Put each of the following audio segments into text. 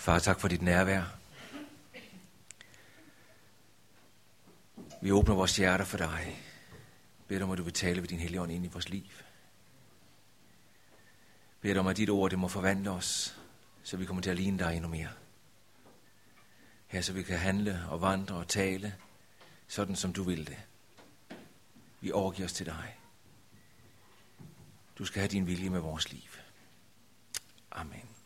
Far, tak for dit nærvær. Vi åbner vores hjerter for dig. Bed om, at du vil tale ved din hellige ånd ind i vores liv. Bed om, at dit ord det må forvandle os, så vi kommer til at ligne dig endnu mere. Her så vi kan handle og vandre og tale, sådan som du vil det. Vi overgiver os til dig. Du skal have din vilje med vores liv. Amen.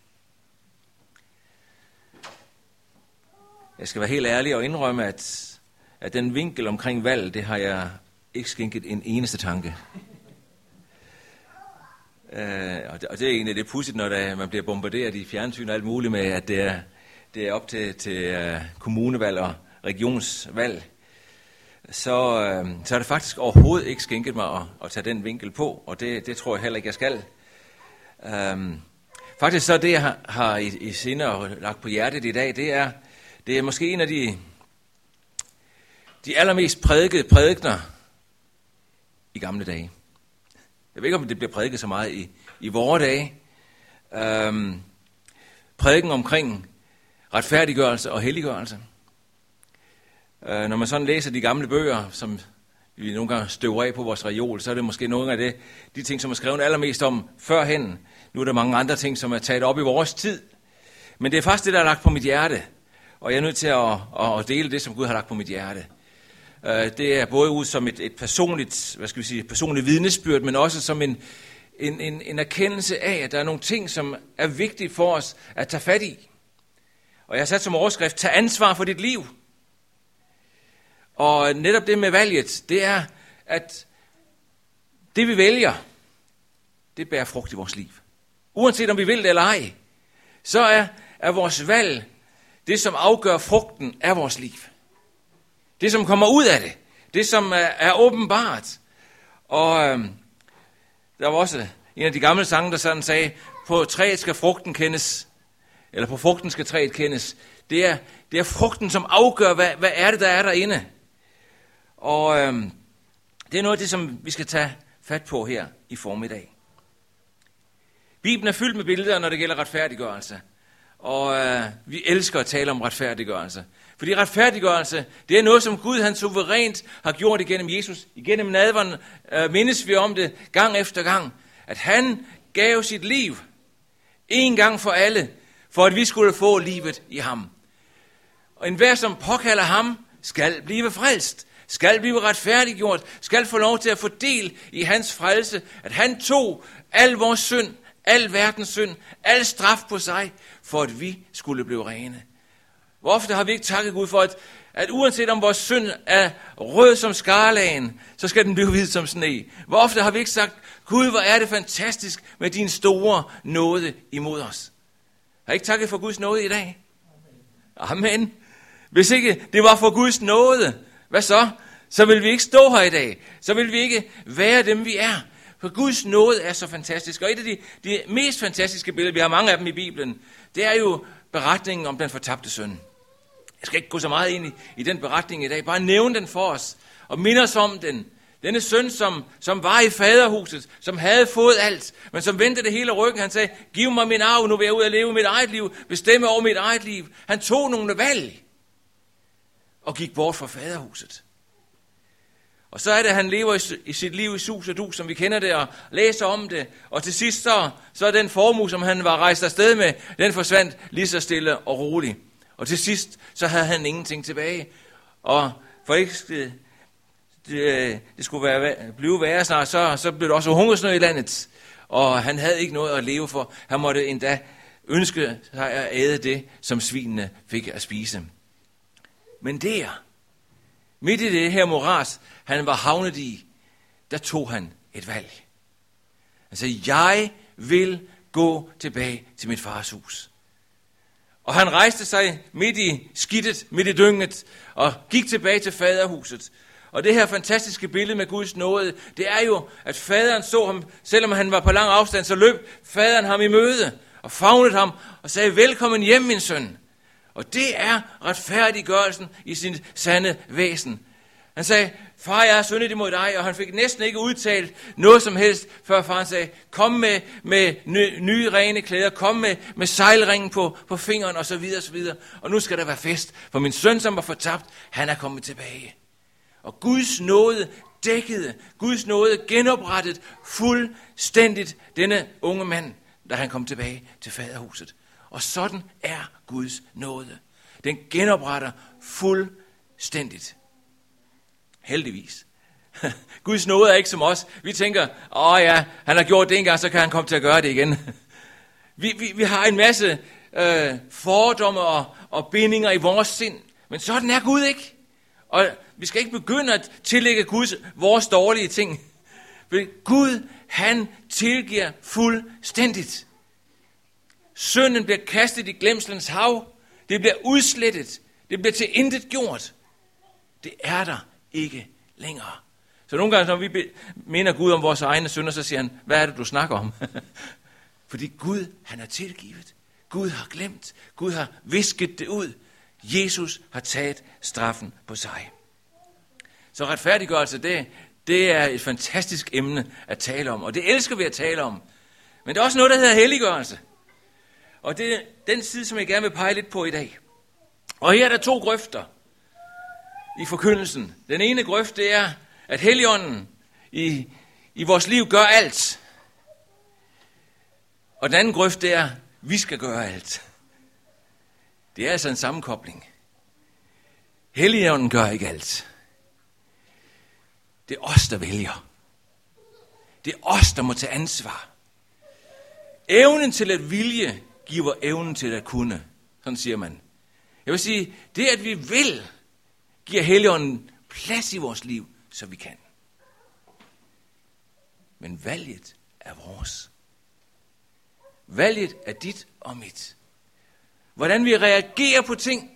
Jeg skal være helt ærlig og indrømme, at, at den vinkel omkring valg, det har jeg ikke skænket en eneste tanke. Uh, og, det, og det er egentlig det pudsigt, når der, man bliver bombarderet i fjernsyn og alt muligt med, at det er, det er op til, til uh, kommunevalg og regionsvalg. Så, uh, så er det faktisk overhovedet ikke skænket mig at, at tage den vinkel på, og det, det tror jeg heller ikke, jeg skal. Uh, faktisk så det, jeg har, har i, i sinde og lagt på hjertet i dag, det er, det er måske en af de, de allermest prædikede prædikner i gamle dage. Jeg ved ikke, om det bliver prædiket så meget i, i vore dage. Øhm, prædiken omkring retfærdiggørelse og helliggørelse. Øh, når man sådan læser de gamle bøger, som vi nogle gange støver af på vores reol, så er det måske nogle af det, de ting, som er skrevet allermest om førhen. Nu er der mange andre ting, som er taget op i vores tid. Men det er faktisk det, der er lagt på mit hjerte. Og jeg er nødt til at, at dele det, som Gud har lagt på mit hjerte. Øh, det er både ud som et, et personligt, hvad skal vi sige, personligt vidnesbyrd, men også som en, en, en, en erkendelse af, at der er nogle ting, som er vigtige for os at tage fat i. Og jeg har sat som overskrift, tag ansvar for dit liv. Og netop det med valget, det er, at det vi vælger, det bærer frugt i vores liv. Uanset om vi vil det eller ej, så er, er vores valg det, som afgør frugten af vores liv. Det, som kommer ud af det. Det, som er, er åbenbart. Og øhm, der var også en af de gamle sange, der sådan sagde, på træet skal frugten kendes, eller på frugten skal træet kendes. Det er, det er frugten, som afgør, hvad, hvad er det, der er derinde. Og øhm, det er noget af det, som vi skal tage fat på her i formiddag. Bibelen er fyldt med billeder, når det gælder retfærdiggørelse. Og øh, vi elsker at tale om retfærdiggørelse. Fordi retfærdiggørelse, det er noget, som Gud han suverænt har gjort igennem Jesus. Igennem nadveren øh, mindes vi om det gang efter gang. At han gav sit liv en gang for alle, for at vi skulle få livet i ham. Og enhver, som påkalder ham, skal blive frelst, skal blive retfærdiggjort, skal få lov til at få del i hans frelse, at han tog al vores synd, al verdens synd, al straf på sig, for at vi skulle blive rene. Hvor ofte har vi ikke takket Gud for, at, at uanset om vores synd er rød som skarlagen, så skal den blive hvid som sne. Hvor ofte har vi ikke sagt, Gud, hvor er det fantastisk med din store nåde imod os. Har I ikke takket for Guds nåde i dag? Amen. Hvis ikke det var for Guds nåde, hvad så? Så vil vi ikke stå her i dag. Så vil vi ikke være dem, vi er. For Guds nåde er så fantastisk. Og et af de, de mest fantastiske billeder, vi har mange af dem i Bibelen, det er jo beretningen om den fortabte søn. Jeg skal ikke gå så meget ind i, i den beretning i dag, bare nævne den for os og minde os om den. Denne søn, som, som var i faderhuset, som havde fået alt, men som vendte det hele ryggen. Han sagde, giv mig min arv, nu vil jeg ud og leve mit eget liv, bestemme over mit eget liv. Han tog nogle valg og gik bort fra faderhuset. Og så er det, at han lever i sit liv i sus og dus, som vi kender det, og læser om det. Og til sidst så, så er den formue, som han var rejst afsted med, den forsvandt lige så stille og roligt. Og til sidst, så havde han ingenting tilbage. Og for ikke det, det skulle være, blive værre snart, så, så blev det også hungersnød i landet. Og han havde ikke noget at leve for. Han måtte endda ønske sig at æde det, som svinene fik at spise. Men der, midt i det her moras, han var havnet i, der tog han et valg. Han sagde, jeg vil gå tilbage til mit fars hus. Og han rejste sig midt i skidtet, midt i dynget, og gik tilbage til faderhuset. Og det her fantastiske billede med Guds nåde, det er jo, at faderen så ham, selvom han var på lang afstand, så løb faderen ham i møde og fagnede ham og sagde, velkommen hjem, min søn. Og det er retfærdiggørelsen i sin sande væsen. Han sagde, far, jeg er syndet imod dig, og han fik næsten ikke udtalt noget som helst, før faren sagde, kom med, med nye, nye rene klæder, kom med, med sejlringen på, på fingeren, og så videre, og så videre. Og nu skal der være fest, for min søn, som var fortabt, han er kommet tilbage. Og Guds nåde dækkede, Guds nåde genoprettet fuldstændigt denne unge mand, da han kom tilbage til faderhuset. Og sådan er Guds nåde. Den genopretter fuldstændigt. Heldigvis. Guds nåde er ikke som os. Vi tænker, åh ja, han har gjort det en gang, så kan han komme til at gøre det igen. Vi, vi, vi har en masse øh, fordomme og, og bindinger i vores sind, men sådan er Gud ikke. Og vi skal ikke begynde at tillægge Gud vores dårlige ting. For Gud, han tilgiver fuldstændigt. Synden bliver kastet i glemslens hav. Det bliver udslettet. Det bliver til intet gjort. Det er der ikke længere. Så nogle gange, når vi minder Gud om vores egne synder, så siger han, hvad er det, du snakker om? Fordi Gud, han er tilgivet. Gud har glemt. Gud har visket det ud. Jesus har taget straffen på sig. Så retfærdiggørelse, det, det er et fantastisk emne at tale om, og det elsker vi at tale om. Men der er også noget, der hedder helliggørelse. Og det er den side, som jeg gerne vil pege lidt på i dag. Og her er der to grøfter i forkyndelsen. Den ene grøft, det er, at Helligånden i, i vores liv gør alt. Og den anden grøft, det er, at vi skal gøre alt. Det er altså en sammenkobling. Helligånden gør ikke alt. Det er os, der vælger. Det er os, der må tage ansvar. Evnen til at vilje giver evnen til at kunne. Sådan siger man. Jeg vil sige, det at vi vil, giver Helligånden plads i vores liv, så vi kan. Men valget er vores. Valget er dit og mit. Hvordan vi reagerer på ting,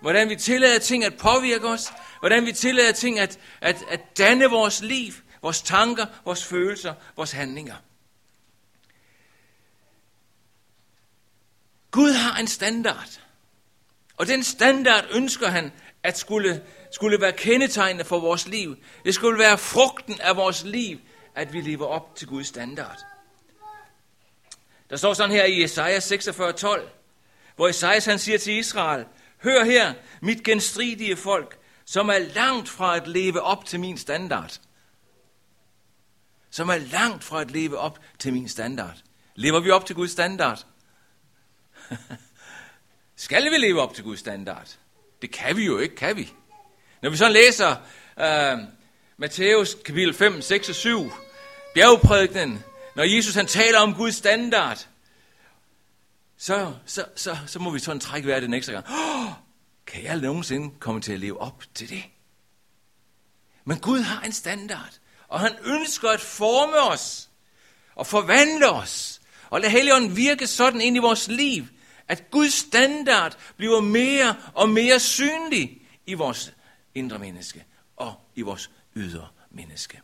hvordan vi tillader ting at påvirke os, hvordan vi tillader ting at, at, at danne vores liv, vores tanker, vores følelser, vores handlinger. Gud har en standard. Og den standard ønsker han at skulle, skulle være kendetegnende for vores liv. Det skulle være frugten af vores liv, at vi lever op til Guds standard. Der står sådan her i Esajas 46:12, hvor Esajas han siger til Israel, Hør her, mit genstridige folk, som er langt fra at leve op til min standard. Som er langt fra at leve op til min standard. Lever vi op til Guds standard? Skal vi leve op til Guds standard? Det kan vi jo ikke, kan vi? Når vi så læser øh, uh, Matthæus kapitel 5, 6 og 7, bjergprædiknen, når Jesus han taler om Guds standard, så, så, så, så må vi sådan trække vejret den ekstra gang. Oh, kan jeg nogensinde komme til at leve op til det? Men Gud har en standard, og han ønsker at forme os og forvandle os, og lade Helligånden virke sådan ind i vores liv, at Guds standard bliver mere og mere synlig i vores indre menneske og i vores ydre menneske.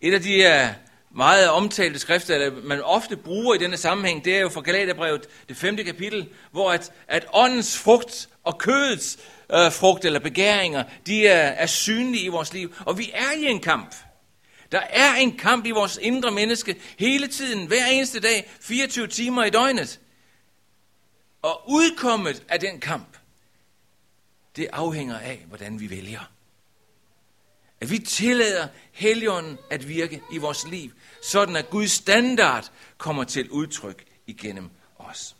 Et af de øh, meget omtalte skrifter, der man ofte bruger i denne sammenhæng, det er jo fra Galaterbrevet, det femte kapitel, hvor at, at åndens frugt og kødets øh, frugt eller begæringer, de er, er synlige i vores liv. Og vi er i en kamp. Der er en kamp i vores indre menneske hele tiden, hver eneste dag, 24 timer i døgnet. Og udkommet af den kamp, det afhænger af, hvordan vi vælger. At vi tillader Helligånden at virke i vores liv, sådan at Guds standard kommer til udtryk igennem os.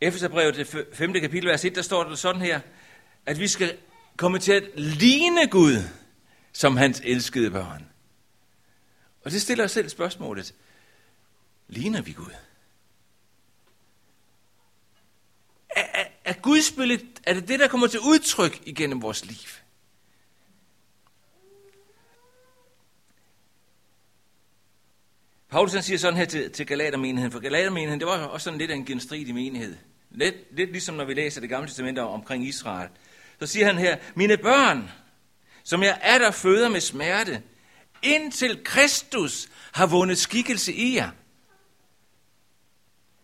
Efeserbrevet, det 5. kapitel, vers 1, der står der sådan her, at vi skal komme til at ligne Gud som hans elskede børn. Og det stiller os selv spørgsmålet, ligner vi Gud? Er, er, er Guds billede, er det det, der kommer til udtryk igennem vores liv? Paulus han siger sådan her til, til Galatermenigheden, for Galatermenigheden, det var også sådan lidt af en genstridig menighed. Lidt, lidt ligesom når vi læser det gamle testament omkring Israel. Så siger han her, mine børn, som jeg er der føder med smerte, indtil Kristus har vundet skikkelse i jer.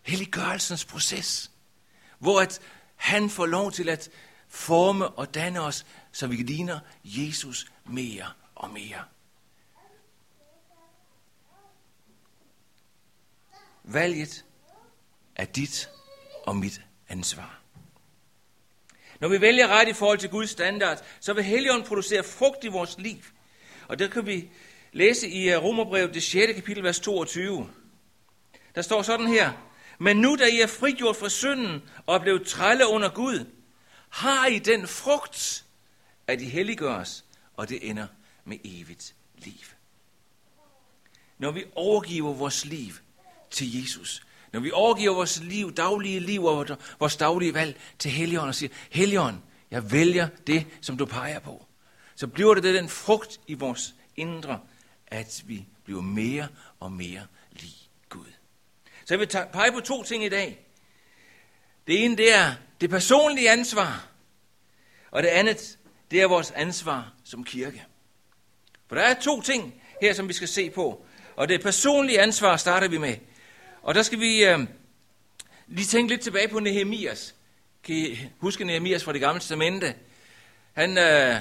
Helliggørelsens proces, hvor at Han får lov til at forme og danne os, så vi ligner Jesus mere og mere. Valget er dit og mit ansvar. Når vi vælger ret i forhold til Guds standard, så vil Helligånden producere frugt i vores liv. Og det kan vi læse i øh, Romerbrevet, det 6. kapitel, vers 22. Der står sådan her. Men nu da I er frigjort fra synden og er blevet trælle under Gud, har I den frugt, at I helliggøres, og det ender med evigt liv. Når vi overgiver vores liv til Jesus, når vi overgiver vores liv, daglige liv og vores daglige valg til Helligånden og siger, Helligånden, jeg vælger det, som du peger på, så bliver det den frugt i vores indre, at vi bliver mere og mere lige Gud. Så jeg vil pege på to ting i dag. Det ene, det er det personlige ansvar, og det andet, det er vores ansvar som kirke. For der er to ting her, som vi skal se på. Og det personlige ansvar starter vi med. Og der skal vi øh, lige tænke lidt tilbage på Nehemias. Kan I huske Nehemias fra det gamle testamente? Han øh,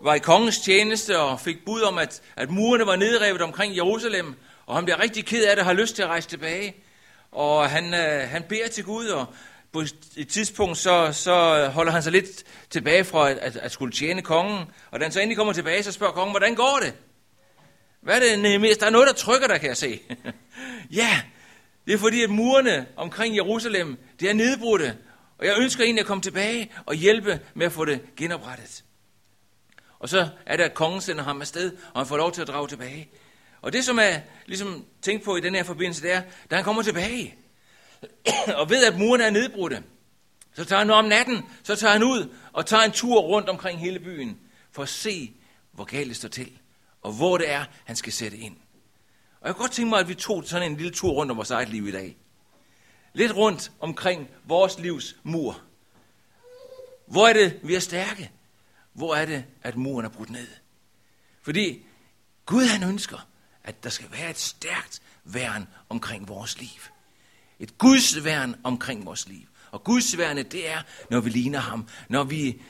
var i kongens tjeneste og fik bud om, at, at murene var nedrevet omkring Jerusalem. Og han bliver rigtig ked af det og har lyst til at rejse tilbage. Og han, øh, han beder til Gud, og på et tidspunkt så, så holder han sig lidt tilbage fra at, at, at skulle tjene kongen. Og da han så endelig kommer tilbage, så spørger kongen, hvordan går det? Hvad er det, Nehemias? Der er noget, der trykker dig, kan jeg se. ja, det er fordi, at murene omkring Jerusalem, det er nedbrudte. Og jeg ønsker egentlig at komme tilbage og hjælpe med at få det genoprettet. Og så er det, at kongen sender ham afsted, og han får lov til at drage tilbage. Og det, som er ligesom tænkt på i den her forbindelse, det er, da han kommer tilbage, og ved, at muren er nedbrudte, så tager han om natten, så tager han ud og tager en tur rundt omkring hele byen, for at se, hvor galt det står til, og hvor det er, han skal sætte ind. Og jeg kunne godt tænke mig, at vi tog sådan en lille tur rundt om vores eget liv i dag. Lidt rundt omkring vores livs mur. Hvor er det, vi er stærke? Hvor er det, at muren er brudt ned? Fordi Gud han ønsker, at der skal være et stærkt værn omkring vores liv. Et Guds værn omkring vores liv. Og Guds værne, det er, når vi ligner ham. Når vi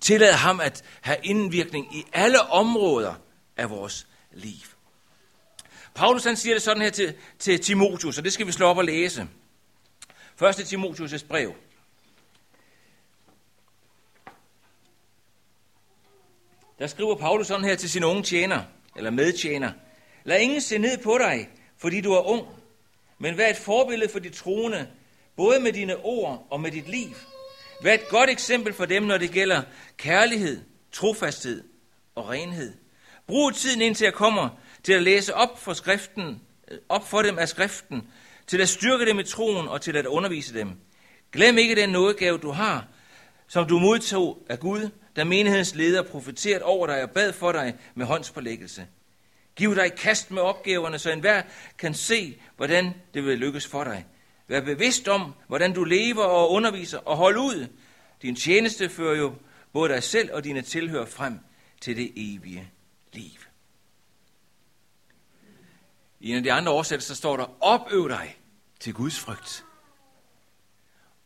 tillader ham at have indvirkning i alle områder af vores liv. Paulus han siger det sådan her til, til Timotius, og det skal vi slå op og læse. Første Timotius' brev. Der skriver Paulus sådan her til sin unge tjener, eller medtjener. Lad ingen se ned på dig, fordi du er ung, men vær et forbillede for de troende, både med dine ord og med dit liv. Vær et godt eksempel for dem, når det gælder kærlighed, trofasthed og renhed. Brug tiden indtil jeg kommer til at læse op for, skriften, op for dem af skriften, til at styrke dem i troen og til at undervise dem. Glem ikke den nådegave, du har, som du modtog af Gud, da menighedens leder profeteret over dig og bad for dig med håndspålæggelse. Giv dig kast med opgaverne, så enhver kan se, hvordan det vil lykkes for dig. Vær bevidst om, hvordan du lever og underviser, og hold ud. Din tjeneste fører jo både dig selv og dine tilhører frem til det evige liv. I en af de andre oversættelser står der, opøv dig til Guds frygt.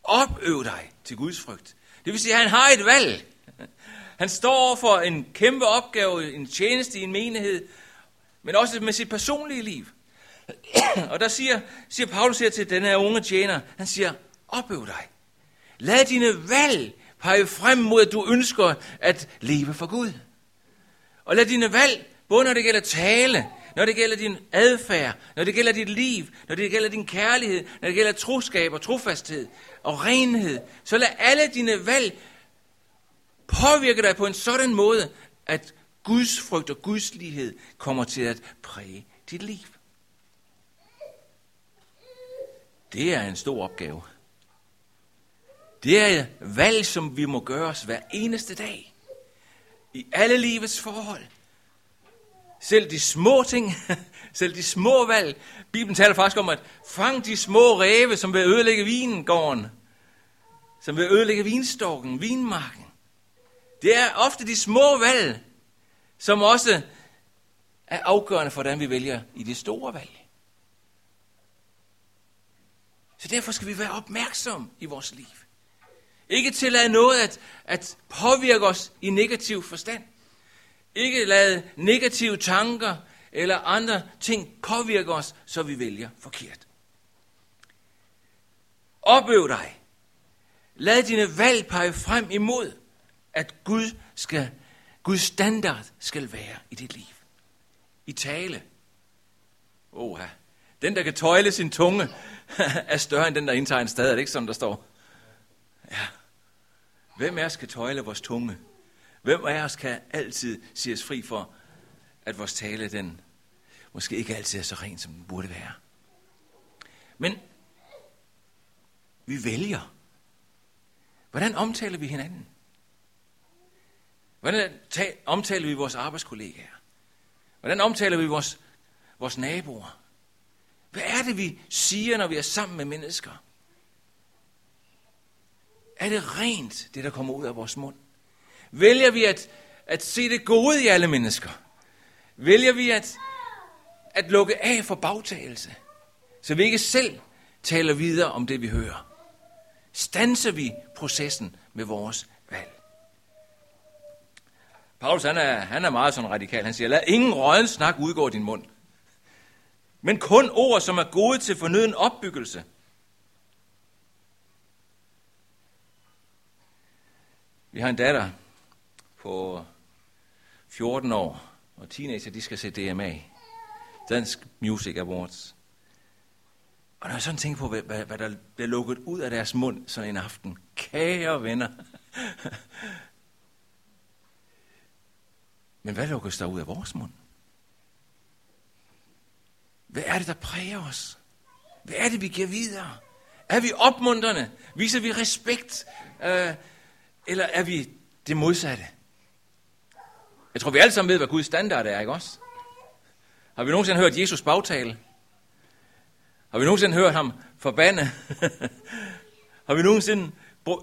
Opøv dig til Guds frygt. Det vil sige, at han har et valg. Han står for en kæmpe opgave, en tjeneste i en menighed, men også med sit personlige liv. Og der siger, siger Paulus her til den her unge tjener, han siger, opøv dig. Lad dine valg pege frem mod, at du ønsker at leve for Gud. Og lad dine valg, både når det gælder tale, når det gælder din adfærd, når det gælder dit liv, når det gælder din kærlighed, når det gælder troskab og trofasthed og renhed, så lad alle dine valg påvirke dig på en sådan måde, at Guds frygt og Guds lighed kommer til at præge dit liv. Det er en stor opgave. Det er valg, som vi må gøre os hver eneste dag. I alle livets forhold. Selv de små ting, selv de små valg. Bibelen taler faktisk om, at fang de små ræve, som vil ødelægge vingården. Som vil ødelægge vinstokken, vinmarken. Det er ofte de små valg, som også er afgørende for, hvordan vi vælger i det store valg. Så derfor skal vi være opmærksom i vores liv. Ikke tillade noget at, at påvirke os i negativ forstand. Ikke lade negative tanker eller andre ting påvirke os, så vi vælger forkert. Opøv dig. Lad dine valg pege frem imod, at Gud skal, Guds standard skal være i dit liv. I tale. Oha. Den, der kan tøjle sin tunge, er større end den, der indtager en stad. Er det ikke sådan, der står? Ja. Hvem er skal tøjle vores tunge? Hvem af os kan altid sige os fri for, at vores tale, den måske ikke altid er så ren, som den burde være? Men vi vælger. Hvordan omtaler vi hinanden? Hvordan omtaler vi vores arbejdskollegaer? Hvordan omtaler vi vores, vores naboer? Hvad er det, vi siger, når vi er sammen med mennesker? Er det rent, det der kommer ud af vores mund? Vælger vi at, at se det gode i alle mennesker? Vælger vi at, at lukke af for bagtagelse, så vi ikke selv taler videre om det, vi hører? Stanser vi processen med vores valg? Paulus han er, han er meget sådan radikal. Han siger, lad ingen røden snak udgå din mund. Men kun ord, som er gode til fornøden opbyggelse. Vi har en datter på 14 år, og teenager, de skal se DMA. Dansk Music Awards. Og når jeg sådan tænker på, hvad, hvad, hvad der bliver lukket ud af deres mund sådan en aften. Kære venner. Men hvad lukkes der ud af vores mund? Hvad er det, der præger os? Hvad er det, vi giver videre? Er vi opmuntrende? Viser vi respekt? Øh, eller er vi det modsatte? Jeg tror, vi alle sammen ved, hvad Guds standard er, ikke også? Har vi nogensinde hørt Jesus bagtale? Har vi nogensinde hørt ham forbande? har vi nogensinde,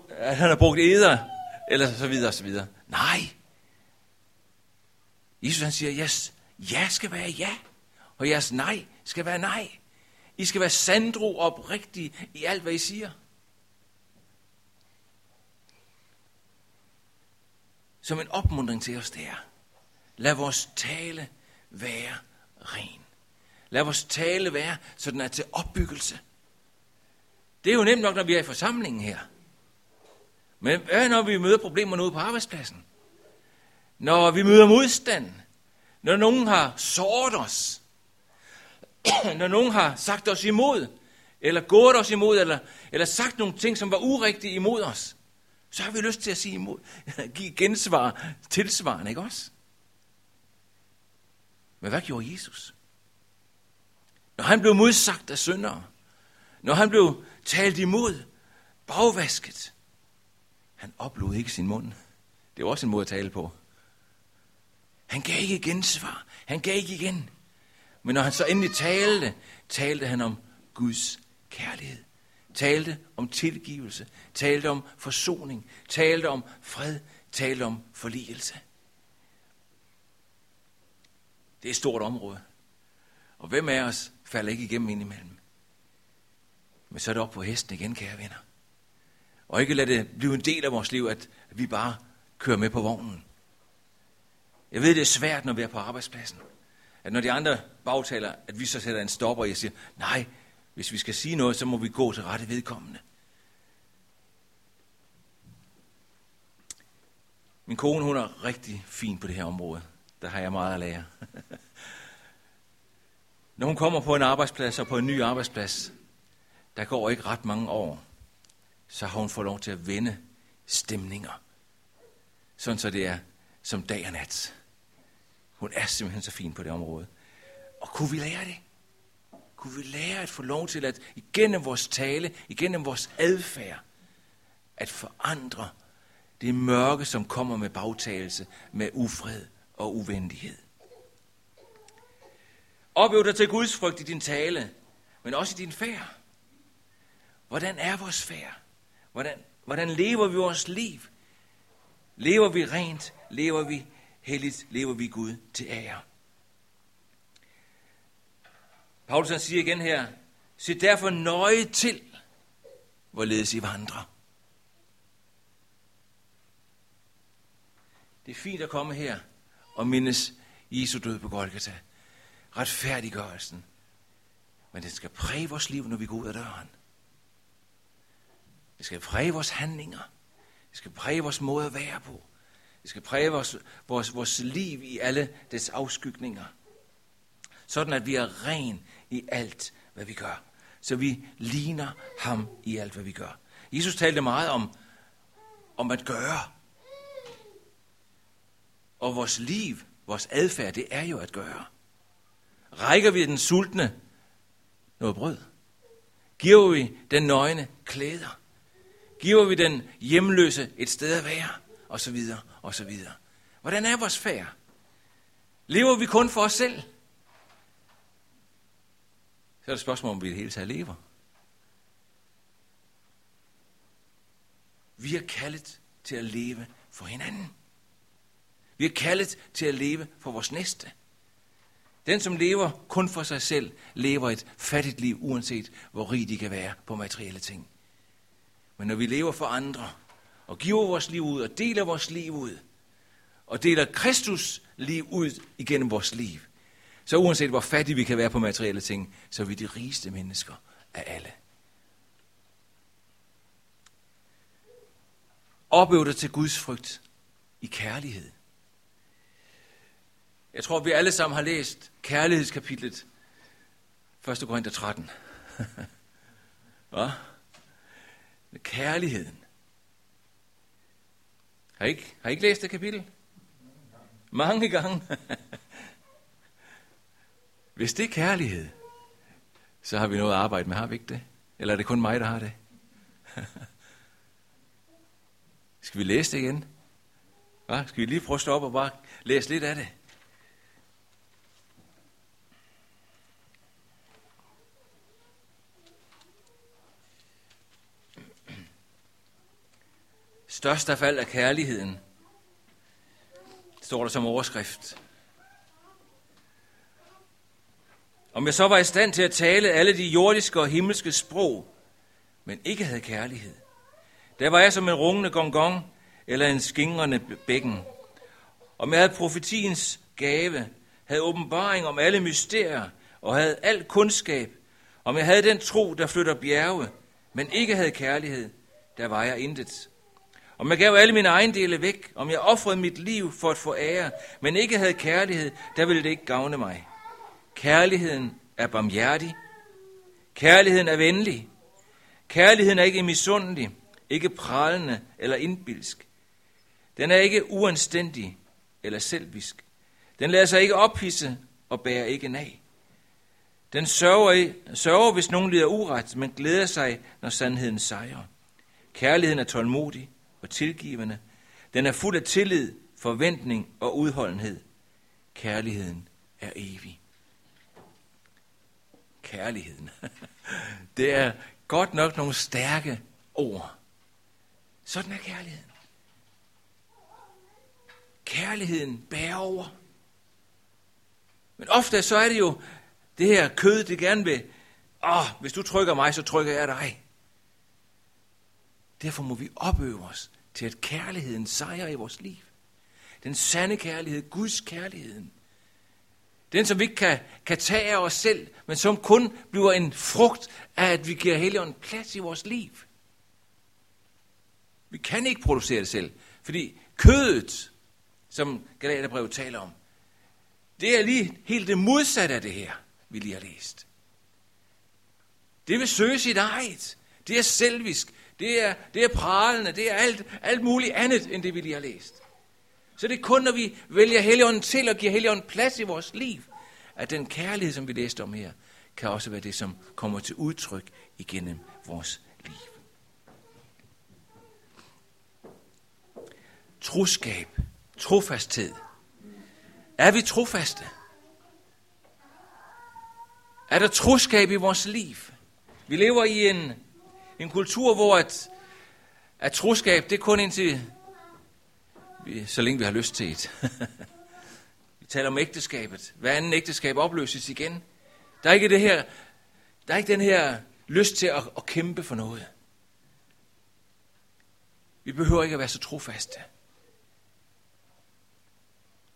at han har brugt eder? Eller så videre, så videre. Nej. Jesus han siger, yes, ja skal være ja, og jeres nej skal være nej. I skal være sandro oprigtige i alt, hvad I siger. Som en opmundring til os der. Lad vores tale være ren. Lad vores tale være, så den er til opbyggelse. Det er jo nemt nok, når vi er i forsamlingen her. Men hvad når vi møder problemer ude på arbejdspladsen? Når vi møder modstand? Når nogen har såret os? når nogen har sagt os imod? Eller gået os imod? Eller, eller sagt nogle ting, som var urigtige imod os? Så har vi lyst til at sige imod, give gensvar tilsvarende, ikke også? Men hvad gjorde Jesus? Når han blev modsagt af syndere, når han blev talt imod, bagvasket, han oplod ikke sin mund. Det var også en måde at tale på. Han gav ikke gensvar. Han gav ikke igen. Men når han så endelig talte, talte han om Guds kærlighed. Talte om tilgivelse. Talte om forsoning. Talte om fred. Talte om forligelse. Det er et stort område. Og hvem af os falder ikke igennem indimellem? Men så er det op på hesten igen, kære venner. Og ikke lade det blive en del af vores liv, at vi bare kører med på vognen. Jeg ved, det er svært, når vi er på arbejdspladsen. At når de andre bagtaler, at vi så sætter en stopper, og jeg siger, nej, hvis vi skal sige noget, så må vi gå til rette vedkommende. Min kone, hun er rigtig fin på det her område. Der har jeg meget at lære. Når hun kommer på en arbejdsplads og på en ny arbejdsplads, der går ikke ret mange år, så har hun fået lov til at vende stemninger. Sådan så det er som dag og nat. Hun er simpelthen så fin på det område. Og kunne vi lære det? Kunne vi lære at få lov til at igennem vores tale, igennem vores adfærd, at forandre det mørke, som kommer med bagtagelse, med ufred og uvendighed. Opøv dig til Guds frygt i din tale, men også i din færd. Hvordan er vores færd? Hvordan, hvordan lever vi vores liv? Lever vi rent? Lever vi helligt? Lever vi Gud til ære? Paulus han siger igen her, se derfor nøje til, hvorledes I vandrer. Det er fint at komme her og mindes Jesu død på Golgata. Retfærdiggørelsen. Men det skal præge vores liv, når vi går ud af døren. Det skal præge vores handlinger. Det skal præge vores måde at være på. Det skal præge vores, vores, vores liv i alle dets afskygninger. Sådan at vi er ren i alt, hvad vi gør. Så vi ligner ham i alt, hvad vi gør. Jesus talte meget om, om at gøre. Og vores liv, vores adfærd, det er jo at gøre. Rækker vi den sultne noget brød? Giver vi den nøgne klæder? Giver vi den hjemløse et sted at være? Og så videre, og så videre. Hvordan er vores færd? Lever vi kun for os selv? Så er det spørgsmål, om vi i det hele taget lever. Vi er kaldet til at leve for hinanden. Vi er kaldet til at leve for vores næste. Den, som lever kun for sig selv, lever et fattigt liv, uanset hvor rig de kan være på materielle ting. Men når vi lever for andre, og giver vores liv ud, og deler vores liv ud, og deler Kristus liv ud igennem vores liv, så uanset hvor fattige vi kan være på materielle ting, så er vi de rigeste mennesker af alle. Opøv dig til Guds frygt i kærlighed. Jeg tror, vi alle sammen har læst kærlighedskapitlet 1. Korinther 13. Hvad? Kærligheden. Har I ikke, har I ikke læst det kapitel? Mange gange. Hvis det er kærlighed, så har vi noget at arbejde med, har vi ikke det? Eller er det kun mig, der har det? Skal vi læse det igen? Hva? Skal vi lige prøve at stoppe og bare læse lidt af det? Størst af alt er kærligheden, står der som overskrift. Om jeg så var i stand til at tale alle de jordiske og himmelske sprog, men ikke havde kærlighed, der var jeg som en rungende gongong eller en skingrende bækken. Om jeg havde profetiens gave, havde åbenbaring om alle mysterier og havde al kundskab, om jeg havde den tro, der flytter bjerge, men ikke havde kærlighed, der var jeg intet. Om jeg gav alle mine ejendele væk, om jeg offrede mit liv for at få ære, men ikke havde kærlighed, der ville det ikke gavne mig. Kærligheden er barmhjertig. Kærligheden er venlig. Kærligheden er ikke misundelig, ikke pralende eller indbilsk. Den er ikke uanstændig eller selvisk. Den lader sig ikke ophisse og bærer ikke nag. Den sørger, sørger, hvis nogen lider uret, men glæder sig, når sandheden sejrer. Kærligheden er tålmodig og tilgivende. Den er fuld af tillid, forventning og udholdenhed. Kærligheden er evig. Kærligheden. Det er godt nok nogle stærke ord. Sådan er kærligheden. Kærligheden bærer over. Men ofte så er det jo det her kød, det gerne vil, åh, oh, hvis du trykker mig, så trykker jeg dig. Derfor må vi opøve os til, at kærligheden sejrer i vores liv. Den sande kærlighed, Guds kærligheden. Den, som vi ikke kan, kan tage af os selv, men som kun bliver en frugt af, at vi giver Helligånden plads i vores liv. Vi kan ikke producere det selv, fordi kødet, som Galaterbrevet taler om, det er lige helt det modsatte af det her, vi lige har læst. Det vil søge sit eget. Det er selvisk. Det er, det er pralende. Det er alt, alt muligt andet, end det vi lige har læst. Så det er kun, når vi vælger Helligånden til og giver Helligånden plads i vores liv, at den kærlighed, som vi læste om her, kan også være det, som kommer til udtryk igennem vores liv. Troskab, trofasthed. Er vi trofaste? Er der troskab i vores liv? Vi lever i en, en kultur, hvor at, at troskab, det er kun indtil, så længe vi har lyst til et. vi taler om ægteskabet. Hver anden ægteskab opløses igen. Der er ikke, det her, der er ikke den her lyst til at, at kæmpe for noget. Vi behøver ikke at være så trofaste.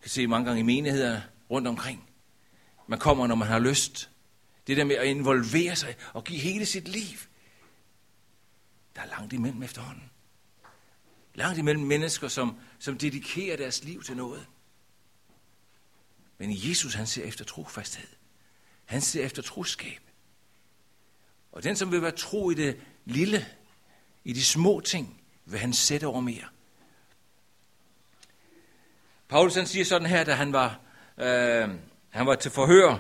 kan se mange gange i menigheder rundt omkring. Man kommer, når man har lyst. Det der med at involvere sig og give hele sit liv. Der er langt imellem efterhånden. Langt imellem mennesker, som, som dedikerer deres liv til noget. Men Jesus, han ser efter trofasthed. Han ser efter troskab. Og den, som vil være tro i det lille, i de små ting, vil han sætte over mere. Paulus han siger sådan her, da han var, øh, han var til forhør.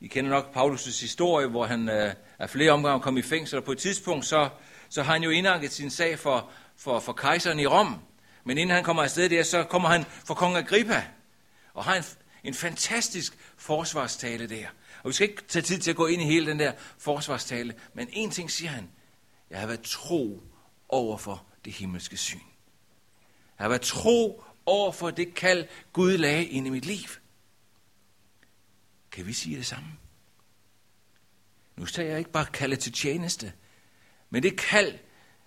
I kender nok Paulus' historie, hvor han øh, af flere omgange kom i fængsel, og på et tidspunkt så, så har han jo indanket sin sag for, for, for kejseren i Rom. Men inden han kommer afsted der, så kommer han for kong Agrippa, og har en, en fantastisk forsvarstale der. Og vi skal ikke tage tid til at gå ind i hele den der forsvarstale, men en ting siger han. Jeg har været tro over for det himmelske syn. Jeg har været tro over for det kald, Gud lagde ind i mit liv. Kan vi sige det samme? Nu tager jeg ikke bare kaldet til tjeneste, men det kald,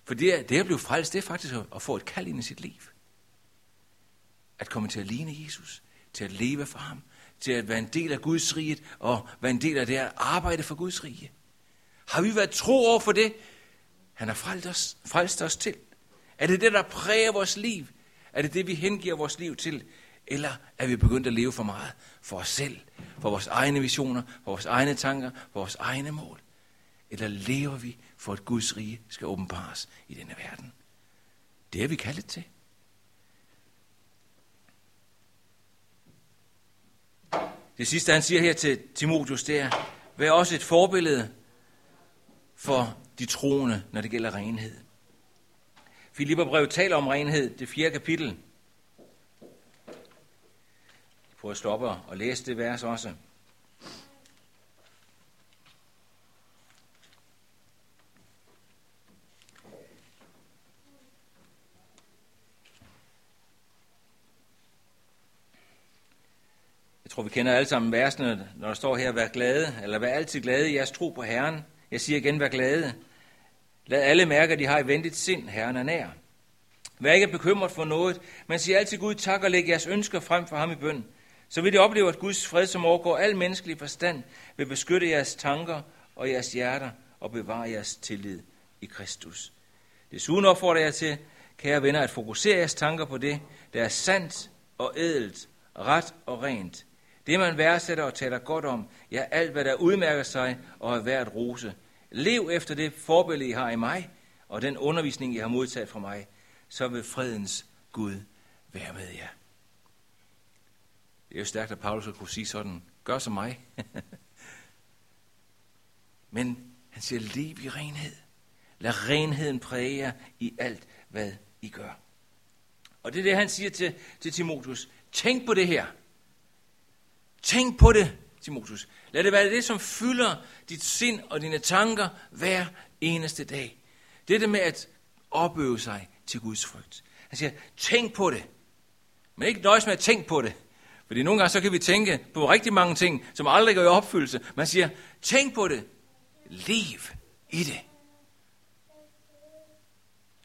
for det, er, det at blive frelst, det er faktisk at få et kald ind i sit liv. At komme til at ligne Jesus, til at leve for ham, til at være en del af Guds rige, og være en del af det at arbejde for Guds rige. Har vi været tro over for det, han har frelst os, frelst os til? Er det det, der præger vores liv? Er det det, vi hengiver vores liv til? Eller er vi begyndt at leve for meget for os selv, for vores egne visioner, for vores egne tanker, for vores egne mål? Eller lever vi for, at Guds rige skal åbenbares i denne verden? Det er vi kaldet til. Det sidste, han siger her til Timotius, det er, vær også et forbillede for de troende, når det gælder renhed. Filipperbrevet taler om renhed, det fjerde kapitel. Jeg prøver at stoppe og læse det vers også. Jeg tror, vi kender alle sammen versene, når der står her, vær glade, eller vær altid glade i jeres tro på Herren. Jeg siger igen, vær glade. Lad alle mærke, at de har et ventet sind, Herren er nær. Vær ikke bekymret for noget, men sig altid Gud tak og læg jeres ønsker frem for ham i bøn. Så vil I opleve, at Guds fred, som overgår al menneskelig forstand, vil beskytte jeres tanker og jeres hjerter og bevare jeres tillid i Kristus. Desuden opfordrer jeg til, kære venner, at fokusere jeres tanker på det, der er sandt og ædelt, ret og rent. Det, man værdsætter og taler godt om, ja, alt, hvad der udmærker sig og er værd at rose. Lev efter det forbillede, I har i mig, og den undervisning, I har modtaget fra mig, så vil fredens Gud være med jer. Det er jo stærkt, at Paulus kunne sige sådan, gør som mig. Men han siger, lev i renhed. Lad renheden præge jer i alt, hvad I gør. Og det er det, han siger til, til Timotheus. Tænk på det her. Tænk på det, Timotus. Lad det være det, som fylder dit sind og dine tanker hver eneste dag. Det det med at opøve sig til Guds frygt. Han siger, tænk på det. Men ikke nøjes med at tænke på det. Fordi nogle gange så kan vi tænke på rigtig mange ting, som aldrig går i opfyldelse. Man siger, tænk på det. Lev i det.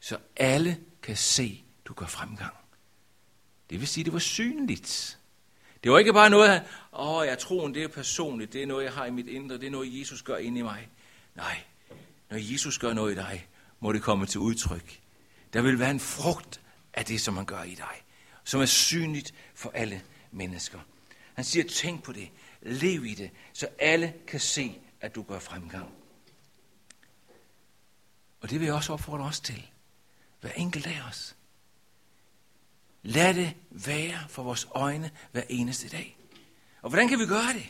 Så alle kan se, du gør fremgang. Det vil sige, det var synligt. Det var ikke bare noget, åh, jeg tror, det er personligt, det er noget, jeg har i mit indre, det er noget, Jesus gør inde i mig. Nej, når Jesus gør noget i dig, må det komme til udtryk. Der vil være en frugt af det, som han gør i dig, som er synligt for alle mennesker. Han siger, tænk på det, lev i det, så alle kan se, at du gør fremgang. Og det vil jeg også opfordre os til. Hver enkelt af os. Lad det være for vores øjne hver eneste dag. Og hvordan kan vi gøre det?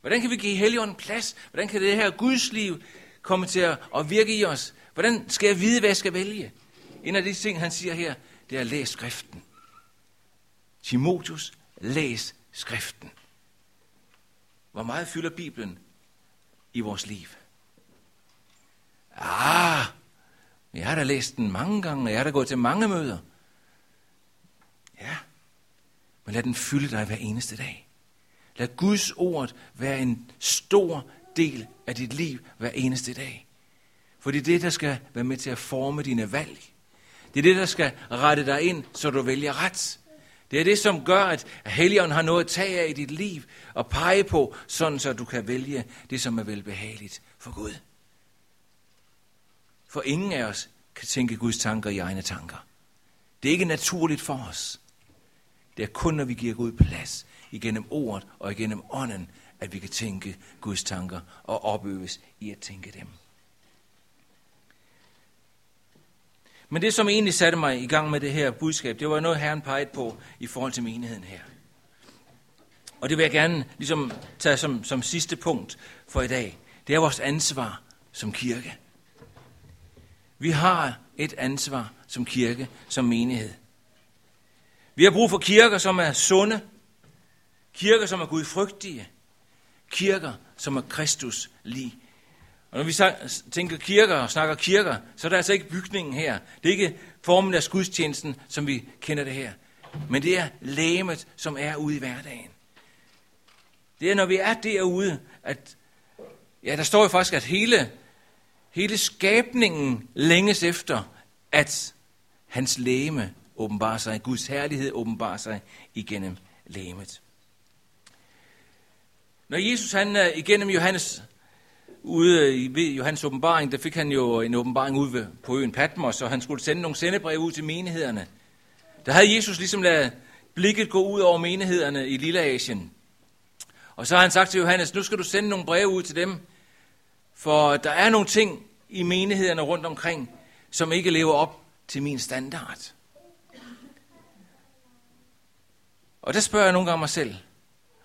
Hvordan kan vi give Helligånden plads? Hvordan kan det her Guds liv komme til at virke i os? Hvordan skal jeg vide, hvad jeg skal vælge? En af de ting, han siger her, det er at læse skriften. Timotius, læs skriften. Hvor meget fylder Bibelen i vores liv? Ah, jeg har da læst den mange gange, og jeg har da gået til mange møder. Ja, men lad den fylde dig hver eneste dag. Lad Guds ord være en stor del af dit liv hver eneste dag. For det er det, der skal være med til at forme dine valg. Det er det, der skal rette dig ind, så du vælger ret. Det er det, som gør, at Helligånden har noget at tage af i dit liv og pege på, sådan så du kan vælge det, som er velbehageligt for Gud. For ingen af os kan tænke Guds tanker i egne tanker. Det er ikke naturligt for os. Det er kun, når vi giver Gud plads igennem ordet og igennem ånden, at vi kan tænke Guds tanker og opøves i at tænke dem. Men det, som egentlig satte mig i gang med det her budskab, det var noget, Herren pegede på i forhold til menigheden her. Og det vil jeg gerne ligesom tage som, som sidste punkt for i dag. Det er vores ansvar som kirke. Vi har et ansvar som kirke, som menighed. Vi har brug for kirker, som er sunde, kirker, som er gudfrygtige, kirker, som er Kristus lige. Og når vi tænker kirker og snakker kirker, så er det altså ikke bygningen her. Det er ikke formen af gudstjenesten, som vi kender det her. Men det er lægemet, som er ude i hverdagen. Det er, når vi er derude, at ja, der står jo faktisk, at hele, hele skabningen længes efter, at hans læme åbenbarer sig, Guds herlighed åbenbarer sig igennem lægemet. Når Jesus han øh, igennem Johannes ude øh, i Johannes åbenbaring, der fik han jo en åbenbaring ude på øen Patmos, og han skulle sende nogle sendebrev ud til menighederne. Der havde Jesus ligesom lavet blikket gå ud over menighederne i Lille Asien. Og så har han sagt til Johannes, nu skal du sende nogle breve ud til dem, for der er nogle ting i menighederne rundt omkring, som ikke lever op til min standard. Og det spørger jeg nogle gange mig selv,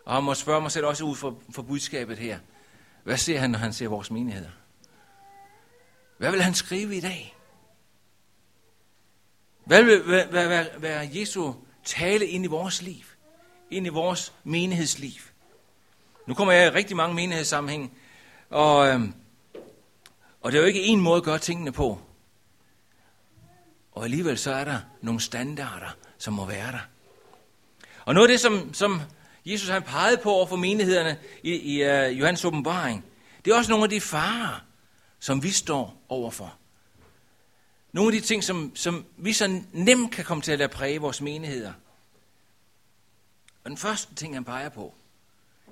og jeg må spørge mig selv også ud for, for budskabet her. Hvad ser han, når han ser vores menigheder? Hvad vil han skrive i dag? Hvad vil hvad, hvad, hvad, hvad Jesu tale ind i vores liv? Ind i vores menighedsliv? Nu kommer jeg i rigtig mange menighedssammenhæng, og, øhm, og det er jo ikke en måde at gøre tingene på. Og alligevel så er der nogle standarder, som må være der. Og noget af det, som, som Jesus han pegede på over for menighederne i, i uh, Johannes åbenbaring, det er også nogle af de farer, som vi står overfor. Nogle af de ting, som, som vi så nemt kan komme til at lade præge vores menigheder. Og den første ting, han peger på,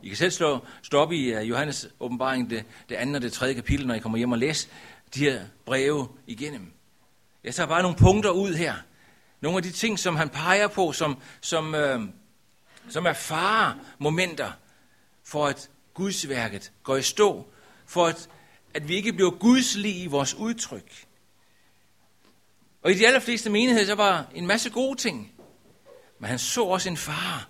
I kan selv slå, slå op i uh, Johannes åbenbaring, det, det andet og det tredje kapitel, når I kommer hjem og læser de her breve igennem. Jeg tager bare nogle punkter ud her. Nogle af de ting, som han peger på, som, som, øh, som er fare momenter for at Gudsværket går i stå, for at, at vi ikke bliver gudslige i vores udtryk. Og i de allerfleste menigheder, så var en masse gode ting. Men han så også en fare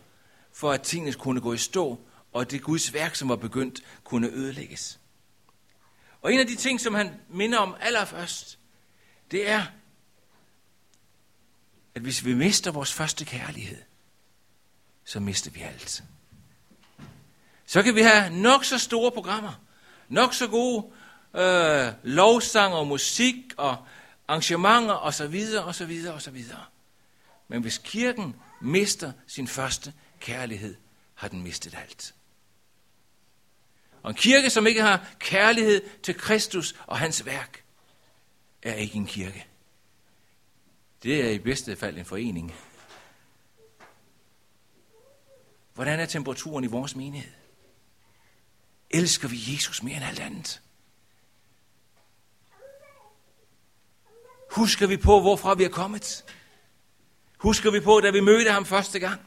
for, at tingene kunne gå i stå, og at det Guds værk, som var begyndt, kunne ødelægges. Og en af de ting, som han minder om allerførst, det er, at hvis vi mister vores første kærlighed, så mister vi alt. Så kan vi have nok så store programmer, nok så gode øh, lovsang og musik og arrangementer og så videre og så videre og så videre. Men hvis kirken mister sin første kærlighed, har den mistet alt. Og en kirke, som ikke har kærlighed til Kristus og hans værk, er ikke en kirke. Det er i bedste fald en forening. Hvordan er temperaturen i vores menighed? Elsker vi Jesus mere end alt andet? Husker vi på, hvorfra vi er kommet? Husker vi på, da vi mødte ham første gang?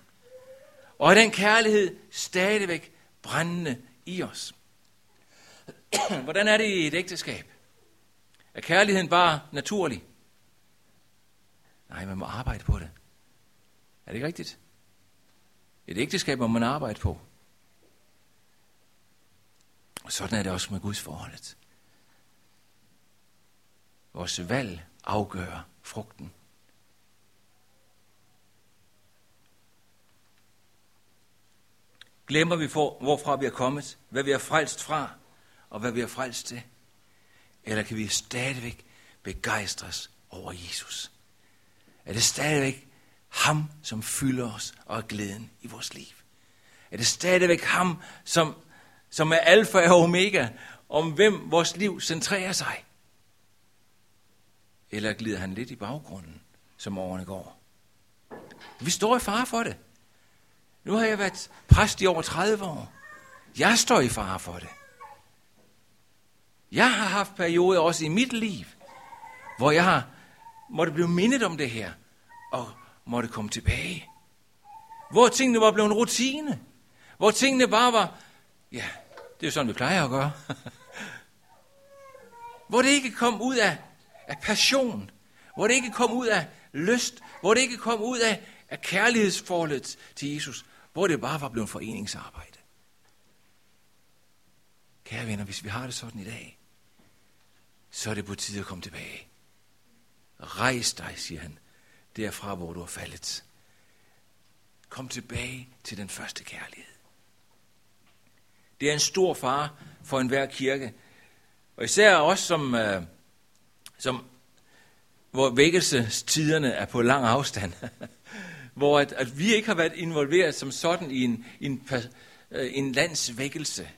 Og er den kærlighed stadigvæk brændende i os? Hvordan er det i et ægteskab? Er kærligheden bare naturlig? Nej, man må arbejde på det. Er det ikke rigtigt? Et ægteskab må man arbejde på. Og sådan er det også med Guds forholdet. Vores valg afgør frugten. Glemmer vi, for, hvorfra vi er kommet, hvad vi er frelst fra, og hvad vi er frelst til? Eller kan vi stadigvæk begejstres over Jesus? Er det stadigvæk ham, som fylder os og er glæden i vores liv? Er det stadigvæk ham, som, som er alfa og omega, om hvem vores liv centrerer sig? Eller glider han lidt i baggrunden, som årene går? Vi står i fare for det. Nu har jeg været præst i over 30 år. Jeg står i fare for det. Jeg har haft perioder også i mit liv, hvor jeg har måtte blive mindet om det her, og måtte komme tilbage. Hvor tingene var blevet en rutine. Hvor tingene bare var, ja, det er jo sådan, vi plejer at gøre. hvor det ikke kom ud af, af passion. Hvor det ikke kom ud af lyst. Hvor det ikke kom ud af, af kærlighedsforholdet til Jesus. Hvor det bare var blevet foreningsarbejde. Kære venner, hvis vi har det sådan i dag, så er det på tide at komme tilbage. Rejs dig, siger han, derfra hvor du er faldet. Kom tilbage til den første kærlighed. Det er en stor fare for enhver kirke. Og især os, som, øh, som hvor vækkelsestiderne er på lang afstand. hvor at, at vi ikke har været involveret som sådan i en, en, øh, en landsvækkelse.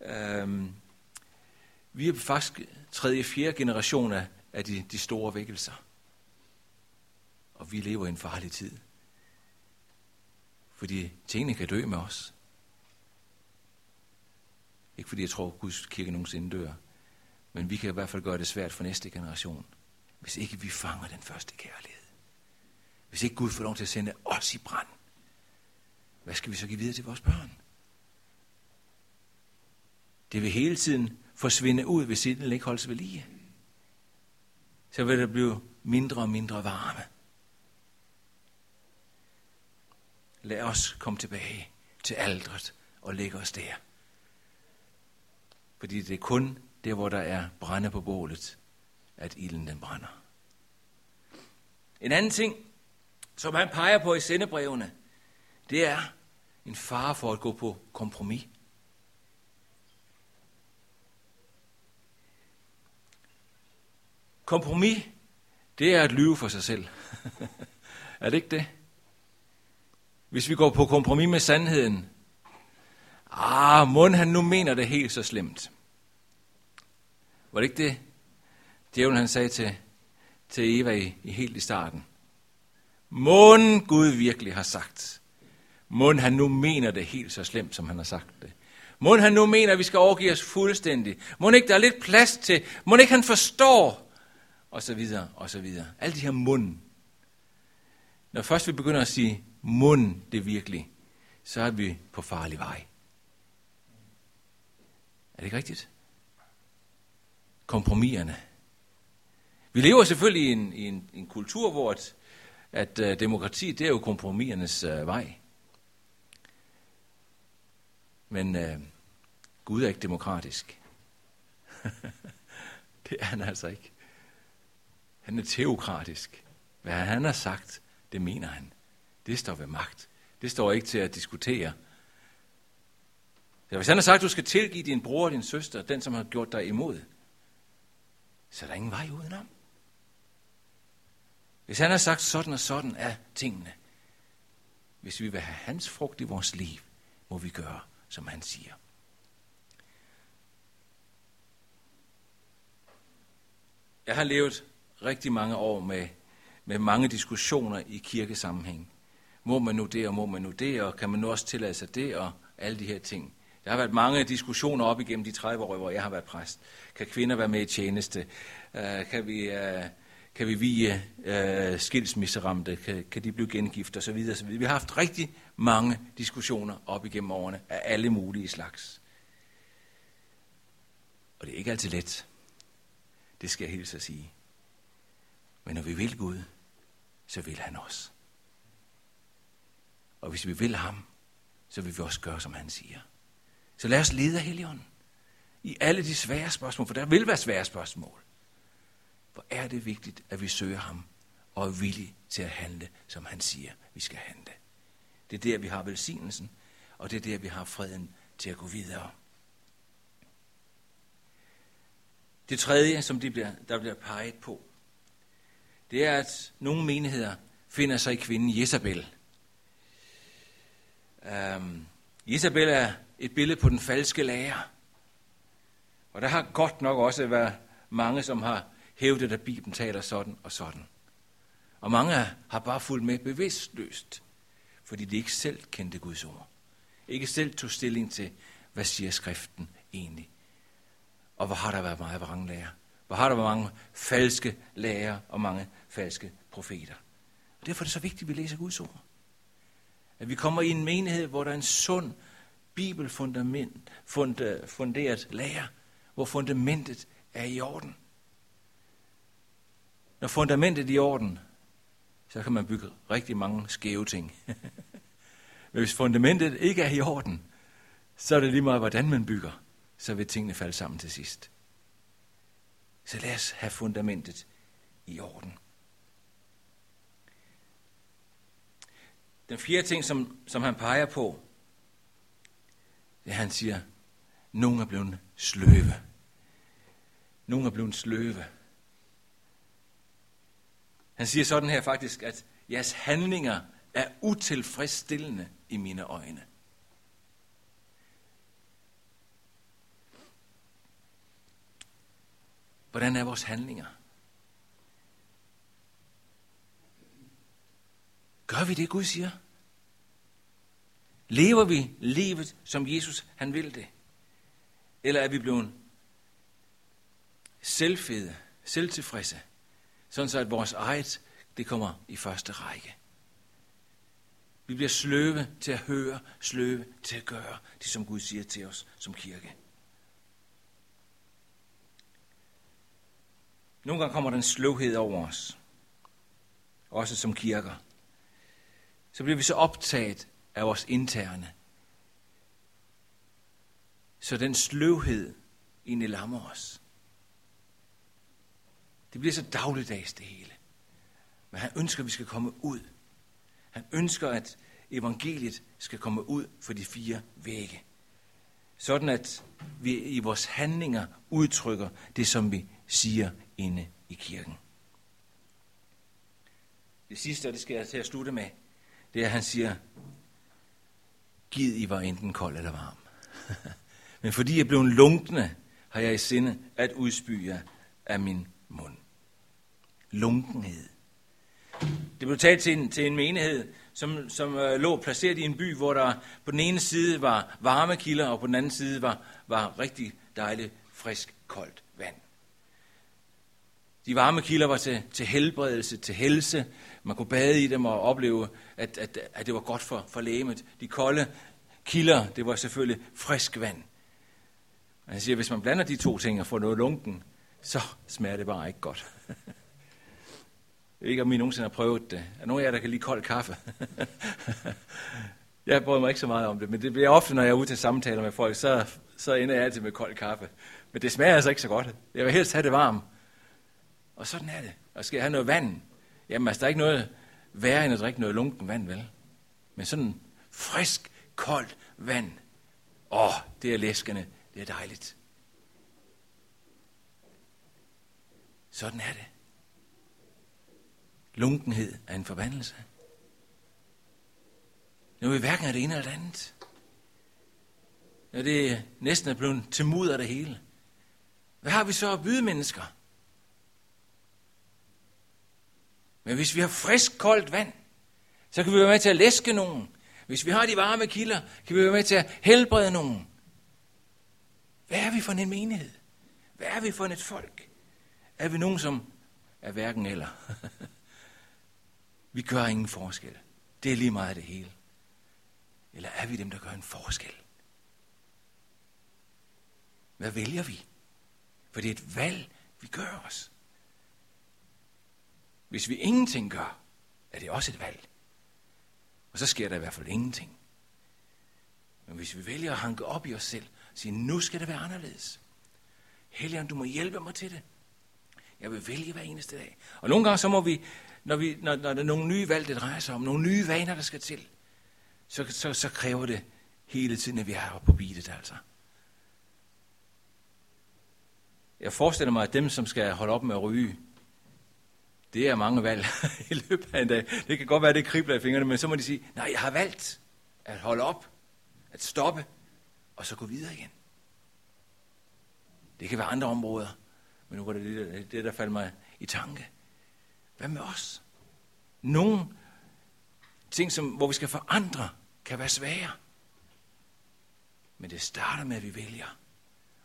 Øhm, vi er faktisk tredje, fjerde generation af, af de, de store vækkelser. Og vi lever i en farlig tid. Fordi tingene kan dø med os. Ikke fordi jeg tror, at Guds kirke nogensinde dør. Men vi kan i hvert fald gøre det svært for næste generation, hvis ikke vi fanger den første kærlighed. Hvis ikke Gud får lov til at sende os i brand. Hvad skal vi så give videre til vores børn? Det vil hele tiden forsvinde ud, hvis ilden ikke holdes ved lige. Så vil det blive mindre og mindre varme. Lad os komme tilbage til aldret og lægge os der. Fordi det er kun der, hvor der er brænde på bålet, at ilden den brænder. En anden ting, som han peger på i sendebrevene, det er en fare for at gå på kompromis. Kompromis, det er at lyve for sig selv. er det ikke det? Hvis vi går på kompromis med sandheden, ah, mund han nu mener det helt så slemt. Var det ikke det, djævlen han sagde til, til Eva i, i helt i starten? Mund Gud virkelig har sagt. Mund han nu mener det helt så slemt, som han har sagt det. Mund han nu mener, at vi skal overgive os fuldstændig. Mund ikke der er lidt plads til. Mund ikke han forstår. Og så videre, og så videre. Alle de her mund. Når først vi begynder at sige, mund det virkelig, så er vi på farlig vej. Er det ikke rigtigt? Kompromiserne. Vi lever selvfølgelig i en, i en, en kultur, hvor at, at øh, demokrati, det er jo kompromisernes øh, vej. Men øh, Gud er ikke demokratisk. det er han altså ikke. Han er teokratisk. Hvad han har sagt, det mener han. Det står ved magt. Det står ikke til at diskutere. Så hvis han har sagt, at du skal tilgive din bror og din søster, den som har gjort dig imod, så er der ingen vej udenom. Hvis han har sagt, sådan og sådan er tingene, hvis vi vil have hans frugt i vores liv, må vi gøre, som han siger. Jeg har levet rigtig mange år med, med mange diskussioner i kirkesammenhæng. Må man nu det, og må man nu det, og kan man nu også tillade sig det, og alle de her ting. Der har været mange diskussioner op igennem de 30 år, hvor jeg har været præst. Kan kvinder være med i tjeneste? Uh, kan vi, uh, kan vi vige uh, øh, skilsmisseramte? Kan, kan de blive gengift? Og så videre, så videre. Vi har haft rigtig mange diskussioner op igennem årene af alle mulige slags. Og det er ikke altid let. Det skal jeg hilse at sige. Men når vi vil Gud, så vil han os. Og hvis vi vil ham, så vil vi også gøre, som han siger. Så lad os lede af Helligånden i alle de svære spørgsmål, for der vil være svære spørgsmål. Hvor er det vigtigt, at vi søger ham og er villige til at handle, som han siger, vi skal handle. Det er der, vi har velsignelsen, og det er der, vi har freden til at gå videre. Det tredje, som de bliver, der bliver peget på, det er, at nogle menigheder finder sig i kvinden Jezabel. Øhm, um, Isabel er et billede på den falske lærer. Og der har godt nok også været mange, som har hævdet, at Bibelen taler sådan og sådan. Og mange har bare fulgt med bevidstløst. fordi de ikke selv kendte Guds ord. Ikke selv tog stilling til, hvad siger skriften egentlig. Og hvor har der været meget vranglærer. Hvor har der været mange falske lærer og mange falske profeter. Og derfor er det så vigtigt, at vi læser Guds ord. At vi kommer i en menighed, hvor der er en sund bibelfundament, øh, funderet lærer, hvor fundamentet er i orden. Når fundamentet er i orden, så kan man bygge rigtig mange skæve ting. Men hvis fundamentet ikke er i orden, så er det lige meget, hvordan man bygger, så vil tingene falde sammen til sidst. Så lad os have fundamentet i orden. Den fjerde ting, som, som han peger på, det er, han siger, nogen er blevet sløve. Nogen er blevet sløve. Han siger sådan her faktisk, at jeres handlinger er utilfredsstillende i mine øjne. Hvordan er vores handlinger? Gør vi det, Gud siger? Lever vi livet, som Jesus han vil det? Eller er vi blevet selvfede, selvtilfredse, sådan så at vores eget, det kommer i første række. Vi bliver sløve til at høre, sløve til at gøre det, som Gud siger til os som kirke. Nogle gange kommer den sløvhed over os, også som kirker. Så bliver vi så optaget af vores interne. Så den sløvhed egentlig lammer os. Det bliver så dagligdags det hele. Men han ønsker, at vi skal komme ud. Han ønsker, at evangeliet skal komme ud for de fire vægge. Sådan at vi i vores handlinger udtrykker det, som vi siger inde i kirken. Det sidste, og det skal jeg til at slutte med, det er, at han siger, Gid I var enten kold eller varm. Men fordi jeg blev en lunkne, har jeg i sinde at udspy jer af min mund. Lunkenhed. Det blev talt til en, til en menighed, som, som øh, lå placeret i en by, hvor der på den ene side var varme kilder, og på den anden side var, var rigtig dejligt, frisk, koldt vand. De varme kilder var til, til helbredelse, til helse. Man kunne bade i dem og opleve, at, at, at det var godt for, for lægemet. De kolde kilder, det var selvfølgelig frisk vand. Og han siger, at hvis man blander de to ting og får noget lunken, så smager det bare ikke godt. Jeg ved ikke, om I nogensinde har prøvet det. Er nogen af jer, der kan lide kold kaffe? jeg bryder mig ikke så meget om det, men det bliver ofte, når jeg er ude til samtaler med folk, så, så ender jeg altid med kold kaffe. Men det smager altså ikke så godt. Jeg vil helst have det varmt. Og sådan er det. Og skal jeg have noget vand? Jamen altså, der er ikke noget værre end at drikke noget lunken vand, vel? Men sådan frisk, koldt vand. Åh, det er læskende. Det er dejligt. Sådan er det. Lunkenhed er en forbandelse. Når vi hverken er det ene eller det andet. Når det næsten er blevet til mudder det hele. Hvad har vi så at byde mennesker? Men hvis vi har frisk, koldt vand, så kan vi være med til at læske nogen. Hvis vi har de varme kilder, kan vi være med til at helbrede nogen. Hvad er vi for en menighed? Hvad er vi for et folk? Er vi nogen, som er hverken eller? vi gør ingen forskel. Det er lige meget det hele. Eller er vi dem, der gør en forskel? Hvad vælger vi? For det er et valg, vi gør os. Hvis vi ingenting gør, er det også et valg. Og så sker der i hvert fald ingenting. Men hvis vi vælger at hanke op i os selv, og sige, nu skal det være anderledes. Helligånd, du må hjælpe mig til det. Jeg vil vælge hver eneste dag. Og nogle gange så må vi, når, vi, når, når der er nogle nye valg, det drejer sig om, nogle nye vaner, der skal til, så, så, så kræver det hele tiden, at vi er på beatet, altså. Jeg forestiller mig, at dem, som skal holde op med at ryge, det er mange valg i løbet af en dag. Det kan godt være, det kribler i fingrene, men så må de sige, nej, jeg har valgt at holde op, at stoppe, og så gå videre igen. Det kan være andre områder, men nu var det det, det der faldt mig i tanke. Hvad med os? Nogen ting, som, hvor vi skal forandre, kan være svære. Men det starter med, at vi vælger,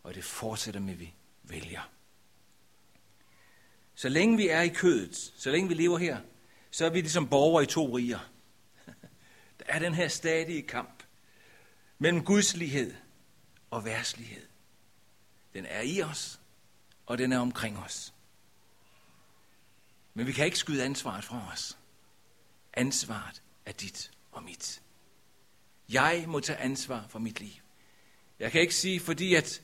og det fortsætter med, at vi vælger. Så længe vi er i kødet, så længe vi lever her, så er vi ligesom borgere i to riger. Der er den her stadige kamp mellem gudslighed og værslighed. Den er i os, og den er omkring os. Men vi kan ikke skyde ansvaret fra os. Ansvaret er dit og mit. Jeg må tage ansvar for mit liv. Jeg kan ikke sige, fordi at,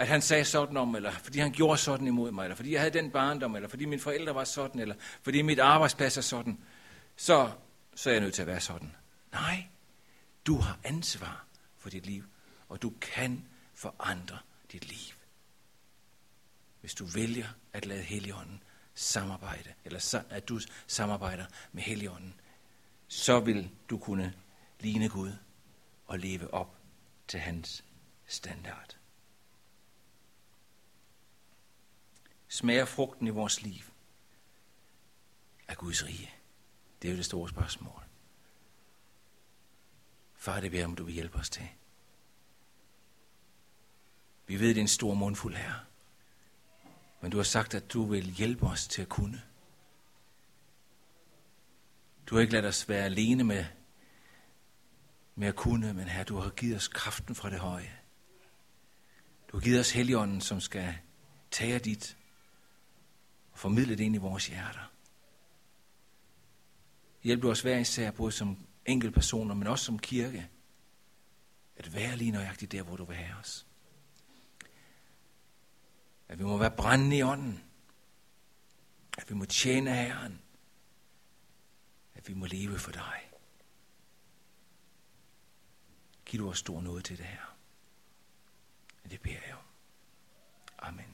at han sagde sådan om, eller fordi han gjorde sådan imod mig, eller fordi jeg havde den barndom, eller fordi mine forældre var sådan, eller fordi mit arbejdsplads er sådan, så, så er jeg nødt til at være sådan. Nej, du har ansvar for dit liv, og du kan forandre dit liv. Hvis du vælger at lade Helligånden samarbejde, eller at du samarbejder med Helligånden, så vil du kunne ligne Gud og leve op til hans standard. Smager frugten i vores liv af Guds rige? Det er jo det store spørgsmål. Far, det beder om du vil hjælpe os til. Vi ved, det er en stor mundfuld her. Men du har sagt, at du vil hjælpe os til at kunne. Du har ikke ladt os være alene med, med at kunne, men her, du har givet os kraften fra det høje. Du har givet os heligånden, som skal tage dit formidle det ind i vores hjerter. Hjælp du os hver især, både som personer, men også som kirke, at være lige nøjagtigt der, hvor du vil have os. At vi må være brændende i ånden. At vi må tjene Herren. At vi må leve for dig. Giv du os stor noget til det her. Det beder jeg om. Amen.